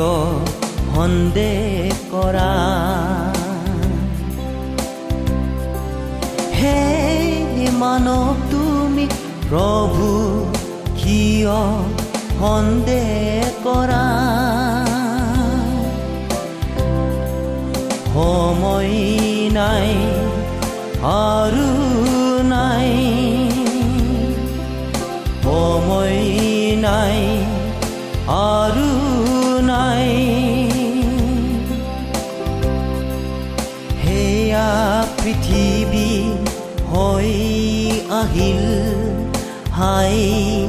কিয় সন্দেহ কৰা। হে মানৱ তুমি প্ৰভু কিয় সন্দেহ কৰা? সময় নাই আৰু dahil hay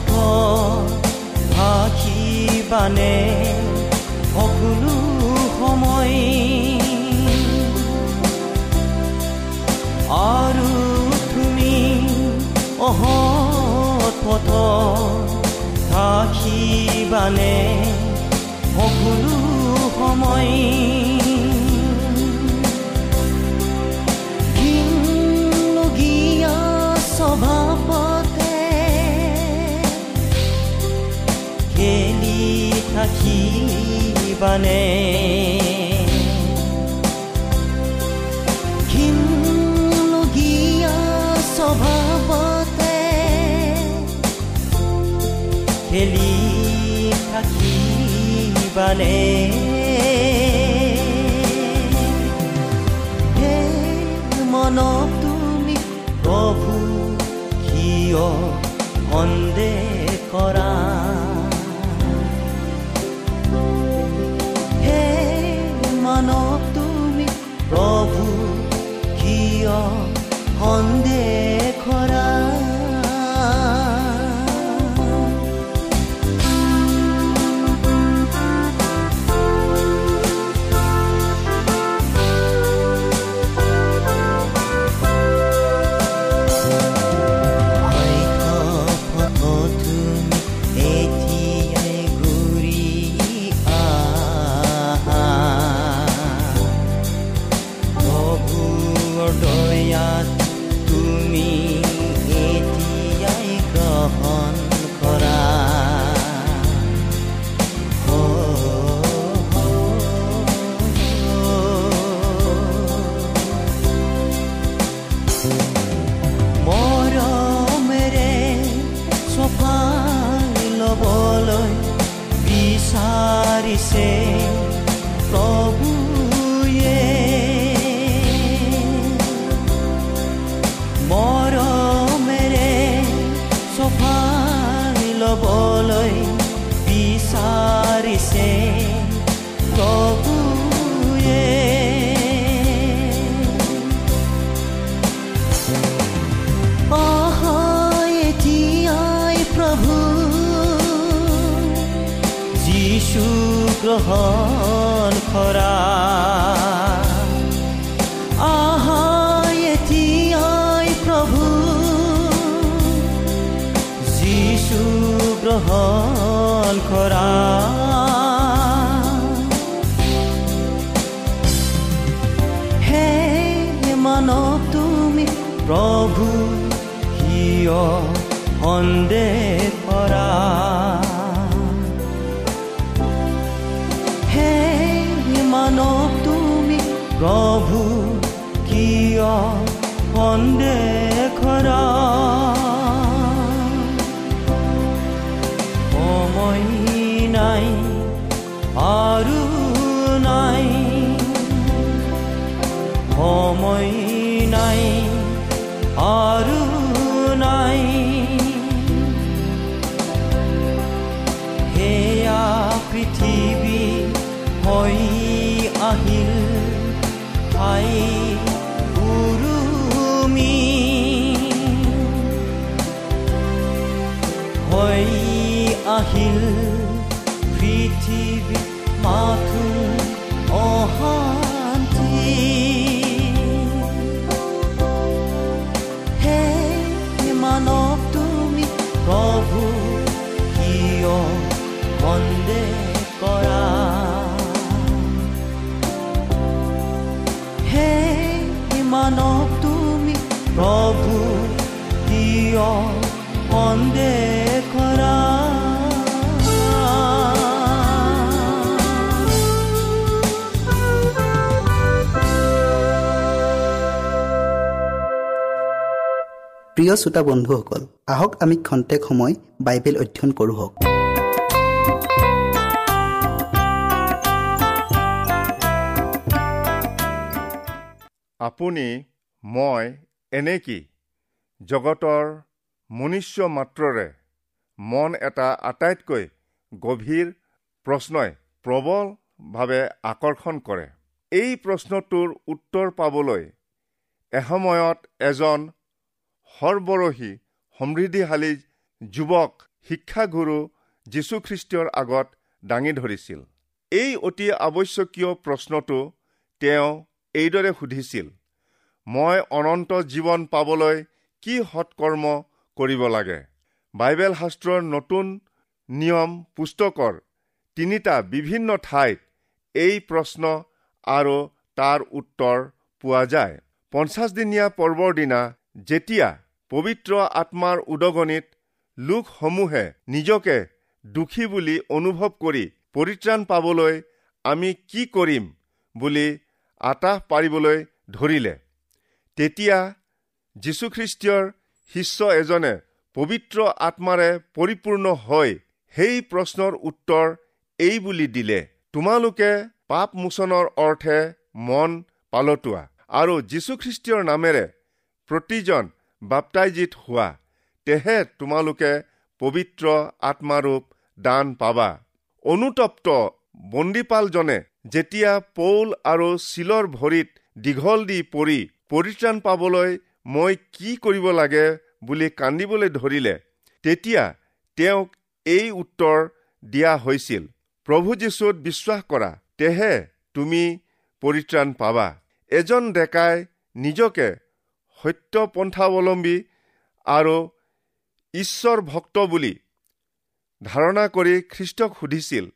পথ থাকিবানে সকলো সময় আৰু তুমি অহত পথ থাকিবানে সকলো সময় স্বভাৱতে স্বভাৱতে খেলি থাকিবানে? হে মনত তুমি প্ৰভু কিয় সন্দেহ গ্ৰহণ কৰা হে মানৱ তুমি প্ৰভু কিয় সন্দেহ কৰা হে মানৱ তুমি প্ৰভু কিয় সন্দেহ hỏi. প্ৰিয় শ্ৰোতা বন্ধুসকল আহক আমি খন্তেক সময় বাইবেল অধ্যয়ন কৰোঁ আপুনি মই এনেকি জগতৰ মনুষ্য মাত্ৰৰে মন এটা আটাইতকৈ গভীৰ প্ৰশ্নই প্ৰবলভাৱে আকৰ্ষণ কৰে। এই প্ৰশ্নটোৰ উত্তৰ পাবলৈ এসময়ত এজন সৰ্বৰহী সমৃদ্ধিশালী যুৱক শিক্ষাগুৰু যীশুখ্ৰীষ্টৰ আগত দাঙি ধৰিছিল। এই অতি আৱশ্যকীয় প্ৰশ্নটো তেওঁ এইদৰে সুধিছিল মই অনন্ত জীৱন পাবলৈ কি সৎকৰ্ম কৰিব লাগে? বাইবেল শাস্ত্ৰৰ নতুন নিয়ম পুস্তকৰ তিনিটা বিভিন্ন ঠাইত এই প্ৰশ্ন আৰু তাৰ উত্তৰ পোৱা যায়। পঞ্চাছদিনীয়া পৰ্বৰ দিনা যেতিয়া পবিত্ৰ আত্মাৰ উদগনিত লোকসমূহে নিজকে দুখী বুলি অনুভৱ কৰি পৰিত্ৰাণ পাবলৈ আমি কি কৰিম বুলি আতাহ পাৰিবলৈ ধৰিলে তেতিয়া যীশুখ্ৰীষ্টীয়ৰ শিষ্য এজনে পবিত্ৰ আত্মাৰে পৰিপূৰ্ণ হৈ সেই প্ৰশ্নৰ উত্তৰ এই বুলি দিলে তোমালোকে পাপ মোচনৰ অৰ্থে মন পালতোৱা আৰু যীশুখ্ৰীষ্টীয়ৰ নামেৰে প্ৰতিজন বাপ্তাইজিত হোৱা তেহে তোমালোকে পবিত্ৰ আত্মাৰূপ দান পাবা। অনুতপ্ত বন্দীপালজনে যেতিয়া পৌল আৰু শিলৰ ভৰিত দীঘল দি পৰি পৰিত্ৰাণ পাবলৈ মই কি কৰিব লাগে বুলি কান্দিবলৈ ধৰিলে তেতিয়া তেওঁক এই উত্তৰ দিয়া হৈছিল প্ৰভু যীশুত বিশ্বাস কৰা তেহে তুমি পৰিত্ৰাণ পাবা। এজন ডেকাই নিজকে সত্যপন্থাৱলম্বী আৰু ঈশ্বৰ ভক্ত বুলি ধাৰণা কৰি খ্ৰীষ্টক সুধিছিল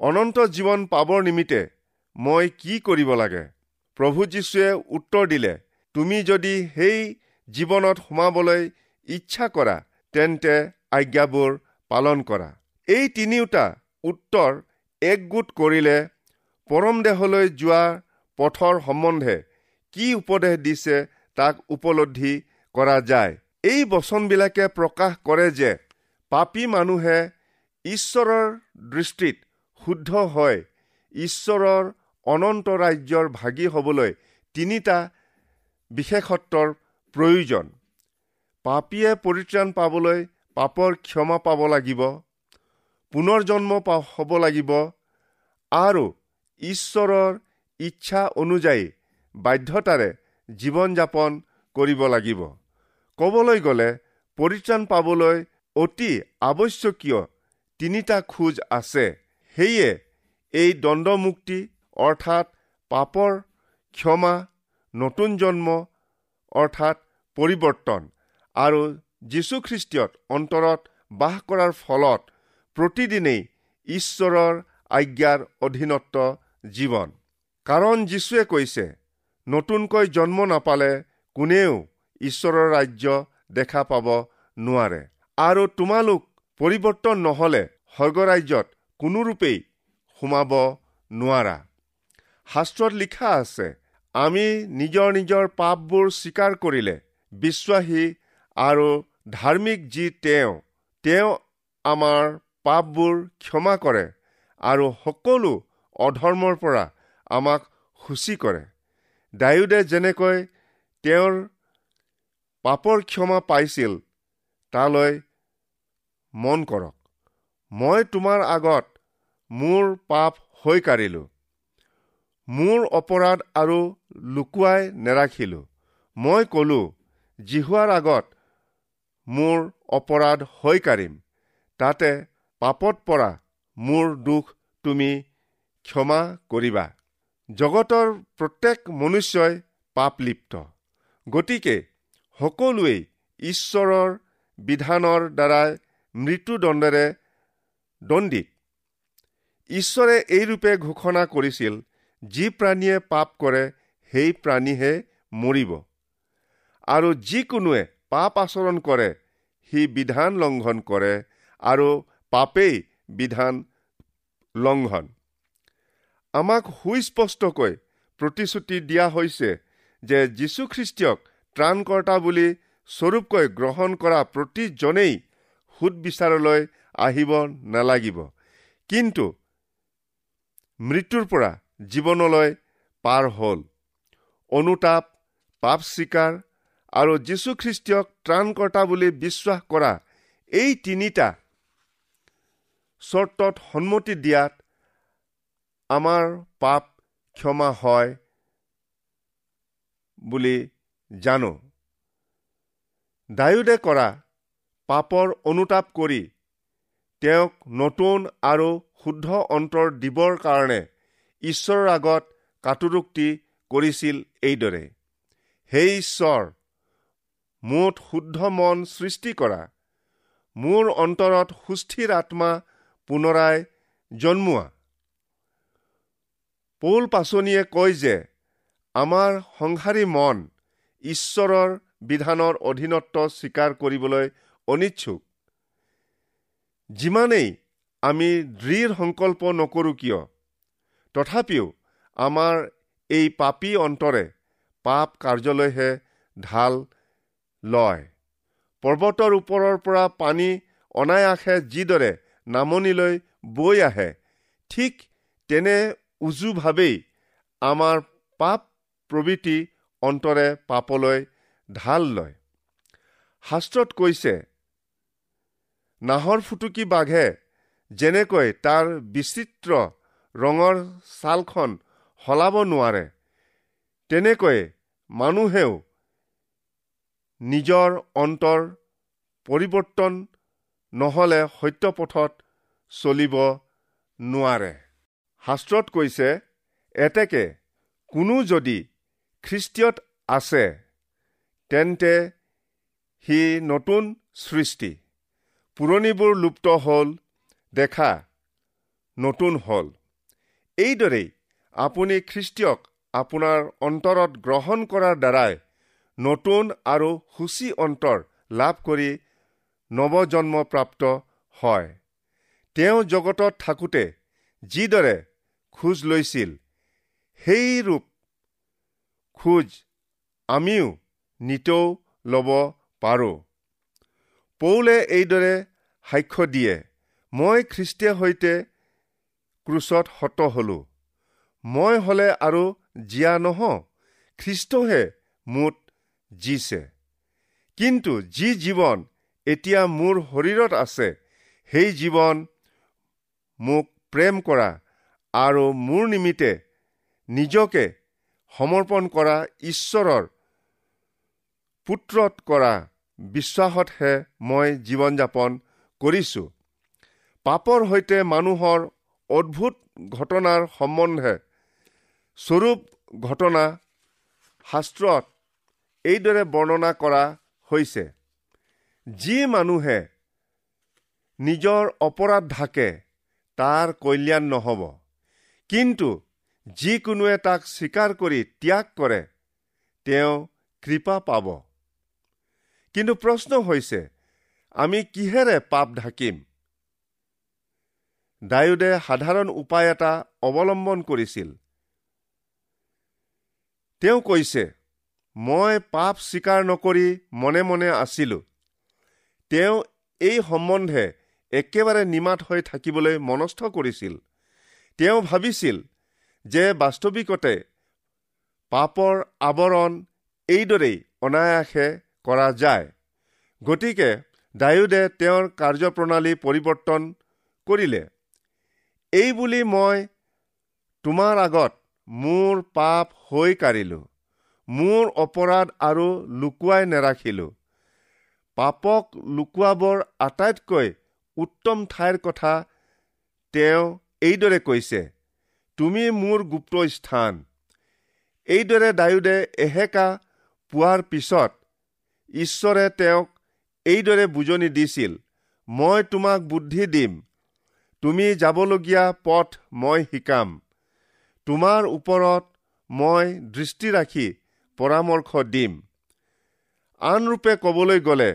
অনন্ত জীৱন পাবৰ নিমিত্তে মই কি কৰিব লাগে? প্ৰভু যীশুৱে উত্তৰ দিলে তুমি যদি সেই জীৱনত সোমাবলৈ ইচ্ছা কৰা তেন্তে আজ্ঞাবোৰ পালন কৰা। এই তিনিওটা উত্তৰ একগোট কৰিলে পৰম দেহলৈ যোৱা পথৰ সম্বন্ধে কি উপদেশ দিছে তাক উপলব্ধি কৰা যায়। এই বচনবিলাকে প্ৰকাশ কৰে যে পাপী মানুহে ঈশ্বৰৰ দৃষ্টিত শুদ্ধ হয়। ঈশ্বৰৰ অনন্ত ৰাজ্যৰ ভাগী হ'বলৈ তিনিটা বিশেষত্বৰ প্ৰয়োজন। পাপীয়ে পৰিত্ৰাণ পাবলৈ পাপৰ ক্ষমা পাব লাগিব পুনৰ জন্ম পা হ'ব লাগিব আৰু ঈশ্বৰৰ ইচ্ছা অনুযায়ী বাধ্যতাৰে জীৱন যাপন কৰিব লাগিব। ক'বলৈ গ'লে পৰিত্ৰাণ পাবলৈ অতি আৱশ্যকীয় তিনিটা খোজ আছে। সেয়ে এই দণ্ডমুক্তি অৰ্থাৎ পাপৰ ক্ষমা নতুন জন্ম অৰ্থাৎ পৰিৱৰ্তন আৰু যীশুখ্ৰীষ্টীয়ত অন্তৰত বাস কৰাৰ ফলত প্ৰতিদিনেই ঈশ্বৰৰ আজ্ঞাৰ অধীনত্ব জীৱন। কাৰণ যীশুৱে কৈছে নতুনকৈ জন্ম নাপালে কোনেও ঈশ্বৰৰ ৰাজ্য দেখা পাব নোৱাৰে। আৰু তোমালোক পৰিৱৰ্তন নহ'লে স্বৰ্গৰাজ্যত কোনোৰূপেই সোমাব নোৱাৰা। শাস্ত্ৰত লিখা আছে আমি নিজৰ নিজৰ পাপবোৰ স্বীকাৰ কৰিলে বিশ্বাসী আৰু ধাৰ্মিক যি তেওঁ তেওঁ আমাৰ পাপবোৰ ক্ষমা কৰে আৰু সকলো অধৰ্মৰ পৰা আমাক সূচী কৰে। ডায়ুদে যেনেকৈ তেওঁৰ পাপৰ ক্ষমা পাইছিল তালৈ মন কৰক। মই তোমাৰ আগত মোৰ পাপ হৈ কাঢ়িলোঁ মোৰ অপৰাধ আৰু লুকুৱাই নেৰাখিলোঁ। মই ক'লো জিহুৱাৰ আগত মোৰ অপৰাধ হৈ কাঢ়িম তাতে পাপত পৰা মোৰ দুখ তুমি ক্ষমা কৰিবা। জগতৰ প্ৰত্যেক মনুষ্যই পাপলিপ্ত গতিকে সকলোৱেই ঈশ্বৰৰ বিধানৰ দ্বাৰাই মৃত্যুদণ্ডেৰে দণ্ডিত। ঈশ্বৰে এইৰূপে ঘোষণা কৰিছিল যি প্ৰাণীয়ে পাপ কৰে সেই প্ৰাণীহে মৰিব। আৰু যিকোনোৱে পাপ আচৰণ কৰে সি বিধান লংঘন কৰে আৰু পাপেই বিধান লংঘন। আমাক সুস্পষ্টকৈ প্ৰতিশ্ৰুতি দিয়া হৈছে যে যীশুখ্ৰীষ্টীয়ক ত্ৰাণকৰ্তা বুলি স্বৰূপকৈ গ্ৰহণ কৰা প্ৰতিজনেই সুদবিচাৰলৈ আহিব নালাগিব। কিন্তু মৃত্যুৰ পৰা জীৱনলৈ পাৰ হ'ল। অনুতাপ পাপ স্বীকাৰ আৰু যীশুখ্ৰীষ্টীয়ক ত্ৰাণকৰ্তা বুলি বিশ্বাস কৰা এই তিনিটা চৰ্তত সন্মতি দিয়াত আমাৰ পাপ ক্ষমা হয় বুলি জানো। ডায়ুদে কৰা পাপৰ অনুতাপ কৰি তেওঁক নতুন আৰু শুদ্ধ অন্তৰ দিবৰ কাৰণে ঈশ্বৰৰ আগত কাটুৰুক্তি কৰিছিল এইদৰে। সেই ঈশ্বৰ মুঠ শুদ্ধ মন সৃষ্টি কৰা মোৰ অন্তৰত সুস্থিৰ আত্মা পুনৰাই জন্মোৱা। পৌল পাচনিয়ে কয় যে আমাৰ সংসাৰী মন ঈশ্বৰৰ বিধানৰ অধীনত্ব স্বীকাৰ কৰিবলৈ অনিচ্ছুক। যিমানেই আমি দৃঢ় সংকল্প নকৰোঁ কিয় তথাপিও আমাৰ এই পাপী অন্তৰে পাপ কাৰ্যলৈহে ঢাল লয়। পৰ্বতৰ ওপৰৰ পৰা পানী অনায়াসে যিদৰে নামনিলৈ বৈ আহে ঠিক তেনে উজুভাৱেই আমাৰ পাপ প্ৰভৃতি অন্তৰে পাপলৈ ঢাল লয়। শাস্ত্ৰত কৈছে নাহৰ ফুটুকি বাঘে যেনেকৈ তাৰ বিচিত্ৰ ৰঙৰ ছালখন সলাব নোৱাৰে তেনেকৈ মানুহেও নিজৰ অন্তৰ পৰিৱৰ্তন নহ'লে সত্যপথত চলিব নোৱাৰে। শাস্ত্ৰত কৈছে এতেকে কোনো যদি খ্ৰীষ্টীয়ত আছে তেন্তে সি নতুন সৃষ্টি। পুৰণিবোৰ লুপ্ত হ'ল দেখা নতুন হ'ল। এইদৰেই আপুনি খ্ৰীষ্টীয়ক আপোনাৰ অন্তৰত গ্ৰহণ কৰাৰ দ্বাৰাই নতুন আৰু সূচী অন্তৰ লাভ কৰি নৱজন্মপ্ৰাপ্ত হয়। তেওঁ জগতত থাকোঁতে যিদৰে খোজ লৈছিল। সেই ৰূপ খোজ আমিও নিতৌ ল'ব পাৰোঁ। পৌলে এইদৰে সাক্ষ্য দিয়ে মই খ্ৰীষ্টীয় সৈতে ক্ৰুচত হত হলো। মই হলে আৰু জীয়া নহওঁ। খ্ৰীষ্টহে মোত জীছে। কিন্তু যি জীৱন এতিয়া মোৰ শৰীৰত আছে সেই জীৱন মোক প্ৰেম কৰা। আৰু মোৰ নিমিত্তে নিজকে সমৰ্পণ কৰা ঈশ্বৰৰ পুত্ৰত কৰা বিশ্বাসতহে মই জীৱন যাপন কৰিছো। পাপৰ সৈতে মানুহৰ অদ্ভুত ঘটনাৰ সম্বন্ধে স্বৰূপ ঘটনা শাস্ত্ৰত এইদৰে বৰ্ণনা কৰা হৈছে। যি মানুহে নিজৰ অপৰাধ ঢাকে তাৰ কল্যাণ নহ'ব। কিন্তু যিকোনোৱে তাক স্বীকাৰ কৰি ত্যাগ কৰে তেওঁ কৃপা পাব। কিন্তু প্ৰশ্ন হৈছে আমি কিহেৰে পাপ ঢাকিম? ডায়ুদে সাধাৰণ উপায় এটা অৱলম্বন কৰিছিল। তেওঁ কৈছে মই পাপ স্বীকাৰ নকৰি মনে মনে আছিলো। তেওঁ এই সম্বন্ধে একেবাৰে নিমাত হৈ থাকিবলৈ মনস্থ কৰিছিল। তেওঁ ভাবিছিল যে বাস্তৱিকতে পাপৰ আৱৰণ এইদৰেই অনায়াসে কৰা যায়। গতিকে ডায়ুদে তেওঁৰ কাৰ্যপ্ৰণালী পৰিৱৰ্তন কৰিলে। এই বুলি মই তোমাৰ আগত মোৰ পাপ হৈ কাঢ়িলোঁ মোৰ অপৰাধ আৰু লুকুৱাই নেৰাখিলোঁ। পাপক লুকুৱাবৰ আটাইতকৈ উত্তম ঠাইৰ কথা তেওঁ এইদৰে কৈছে তুমি মোৰ গুপ্ত স্থান এইদৰে ডায়ুদে এহেকা পোৱাৰ পিছত ঈশ্বৰে তেওঁক এইদৰে বুজনি দিছিল মই তোমাক বুদ্ধি দিম। তুমি যাবলগীয়া পথ মই শিকাম। তোমাৰ ওপৰত মই দৃষ্টি ৰাখি পৰামৰ্শ দিম আনৰূপে ক'বলৈ গ'লে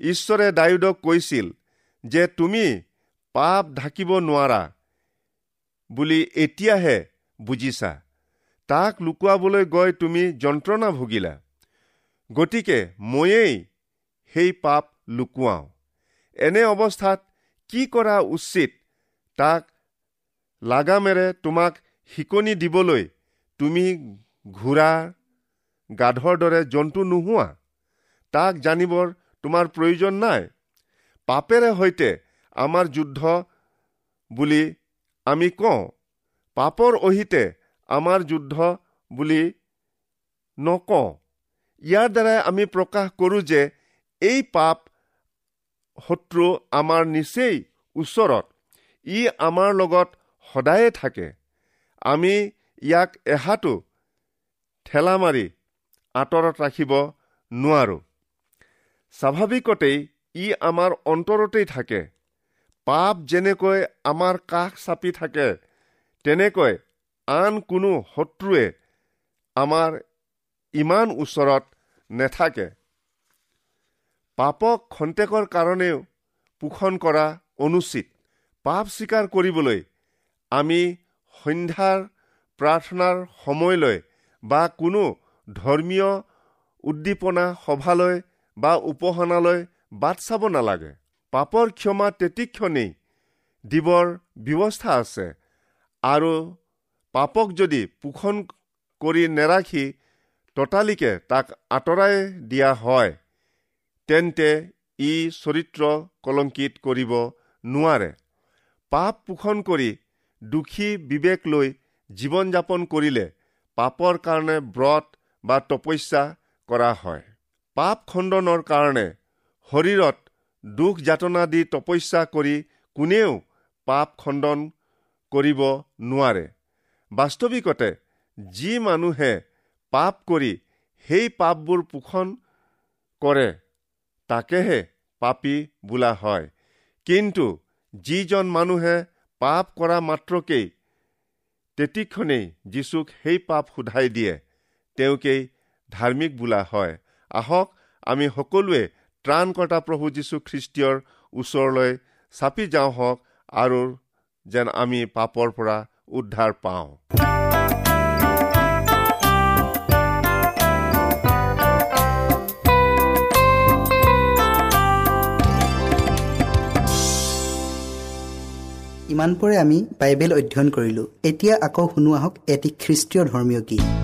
ঈশ্বৰে ডায়ুদক কৈছিল যে তুমি পাপ ঢাকিব নোৱাৰা। বুলি এতিয়াহে বুজিছা। তাক লুকুৱাবলৈ গৈ তুমি যন্ত্ৰণা ভুগিলা। গতিকে ময়েই সেই পাপ লুকুৱাওঁ। এনে অৱস্থাত কি কৰা উচিত তাক লাগামেৰে তোমাক শিকনি দিবলৈ তুমি ঘোঁৰা গাধৰ দৰে জন্তু নোহোৱা? তাক জানিবৰ তোমাৰ প্ৰয়োজন নাই। পাপেৰে সৈতে আমাৰ যুদ্ধ বুলি আমি কওঁ পাপৰ অহিতে আমাৰ যুদ্ধ বুলি নকওঁ। ইয়াৰ দ্বাৰাই আমি প্ৰকাশ কৰোঁ যে এই পাপ শত্ৰু আমাৰ নিচেই ওচৰত ই আমাৰ লগত সদায়ে থাকে। আমি ইয়াক এহাতো ঠেলা মাৰি আঁতৰত ৰাখিব নোৱাৰো। স্বাভাৱিকতেই ই আমাৰ অন্তৰতেই থাকে। পাপ যেনেকৈ আমাৰ কাষ চাপি থাকে তেনেকৈ আন কোনো শত্ৰুৱে আমাৰ ইমান ওচৰত নেথাকে। পাপক খন্তেকৰ কাৰণেও পোষণ কৰা অনুচিত। পাপ স্বীকাৰ কৰিবলৈ আমি সন্ধ্যাৰ প্ৰাৰ্থনাৰ সময়লৈ বা কোনো ধৰ্মীয় উদ্দীপনা সভালৈ বা উপাসনালৈ বাট চাব নালাগে। পাপৰ ক্ষমা তেতিক্ষণেই দিবৰ ব্যৱস্থা আছে। আৰু পাপক যদি পোষণ কৰি নেৰাখি ততালিকে তাক আঁতৰাই দিয়া হয় তেন্তে ই চৰিত্ৰ কলংকিত কৰিব নোৱাৰে। পাপ পোষণ কৰি দুখী বিবেক লৈ জীৱন যাপন কৰিলে পাপৰ কাৰণে ব্ৰত বা তপস্যা কৰা হয়। পাপ খণ্ডনৰ কাৰণে শৰীৰত দুখ যাতনা দি তপস্যা কৰি কোনেও পাপ খণ্ডন কৰিব নোৱাৰে। বাস্তৱিকতে যি মানুহে পাপ কৰি সেই পাপবোৰ পোষণ কৰে তাকেহে পাপী বোলা হয়। কিন্তু যিজন মানুহে পাপ কৰা মাত্ৰকেই তেতিক্ষণেই যীচুক সেই পাপ সোধাই দিয়ে তেওঁকেই ধাৰ্মিক বোলা হয়। আহক আমি সকলোৱে ত্ৰাণকৰ্তা প্ৰভু যীশু খ্ৰীষ্টীয়ৰ ওচৰলৈ চাপি যাওঁ হওক আৰু যেন আমি পাপৰ পৰা উদ্ধাৰ পাওঁ। ইমানপৰে আমি বাইবেল অধ্যয়ন কৰিলোঁ। এতিয়া আকৌ শুনো আহক এটি খ্ৰীষ্টীয় ধৰ্মীয় গীত।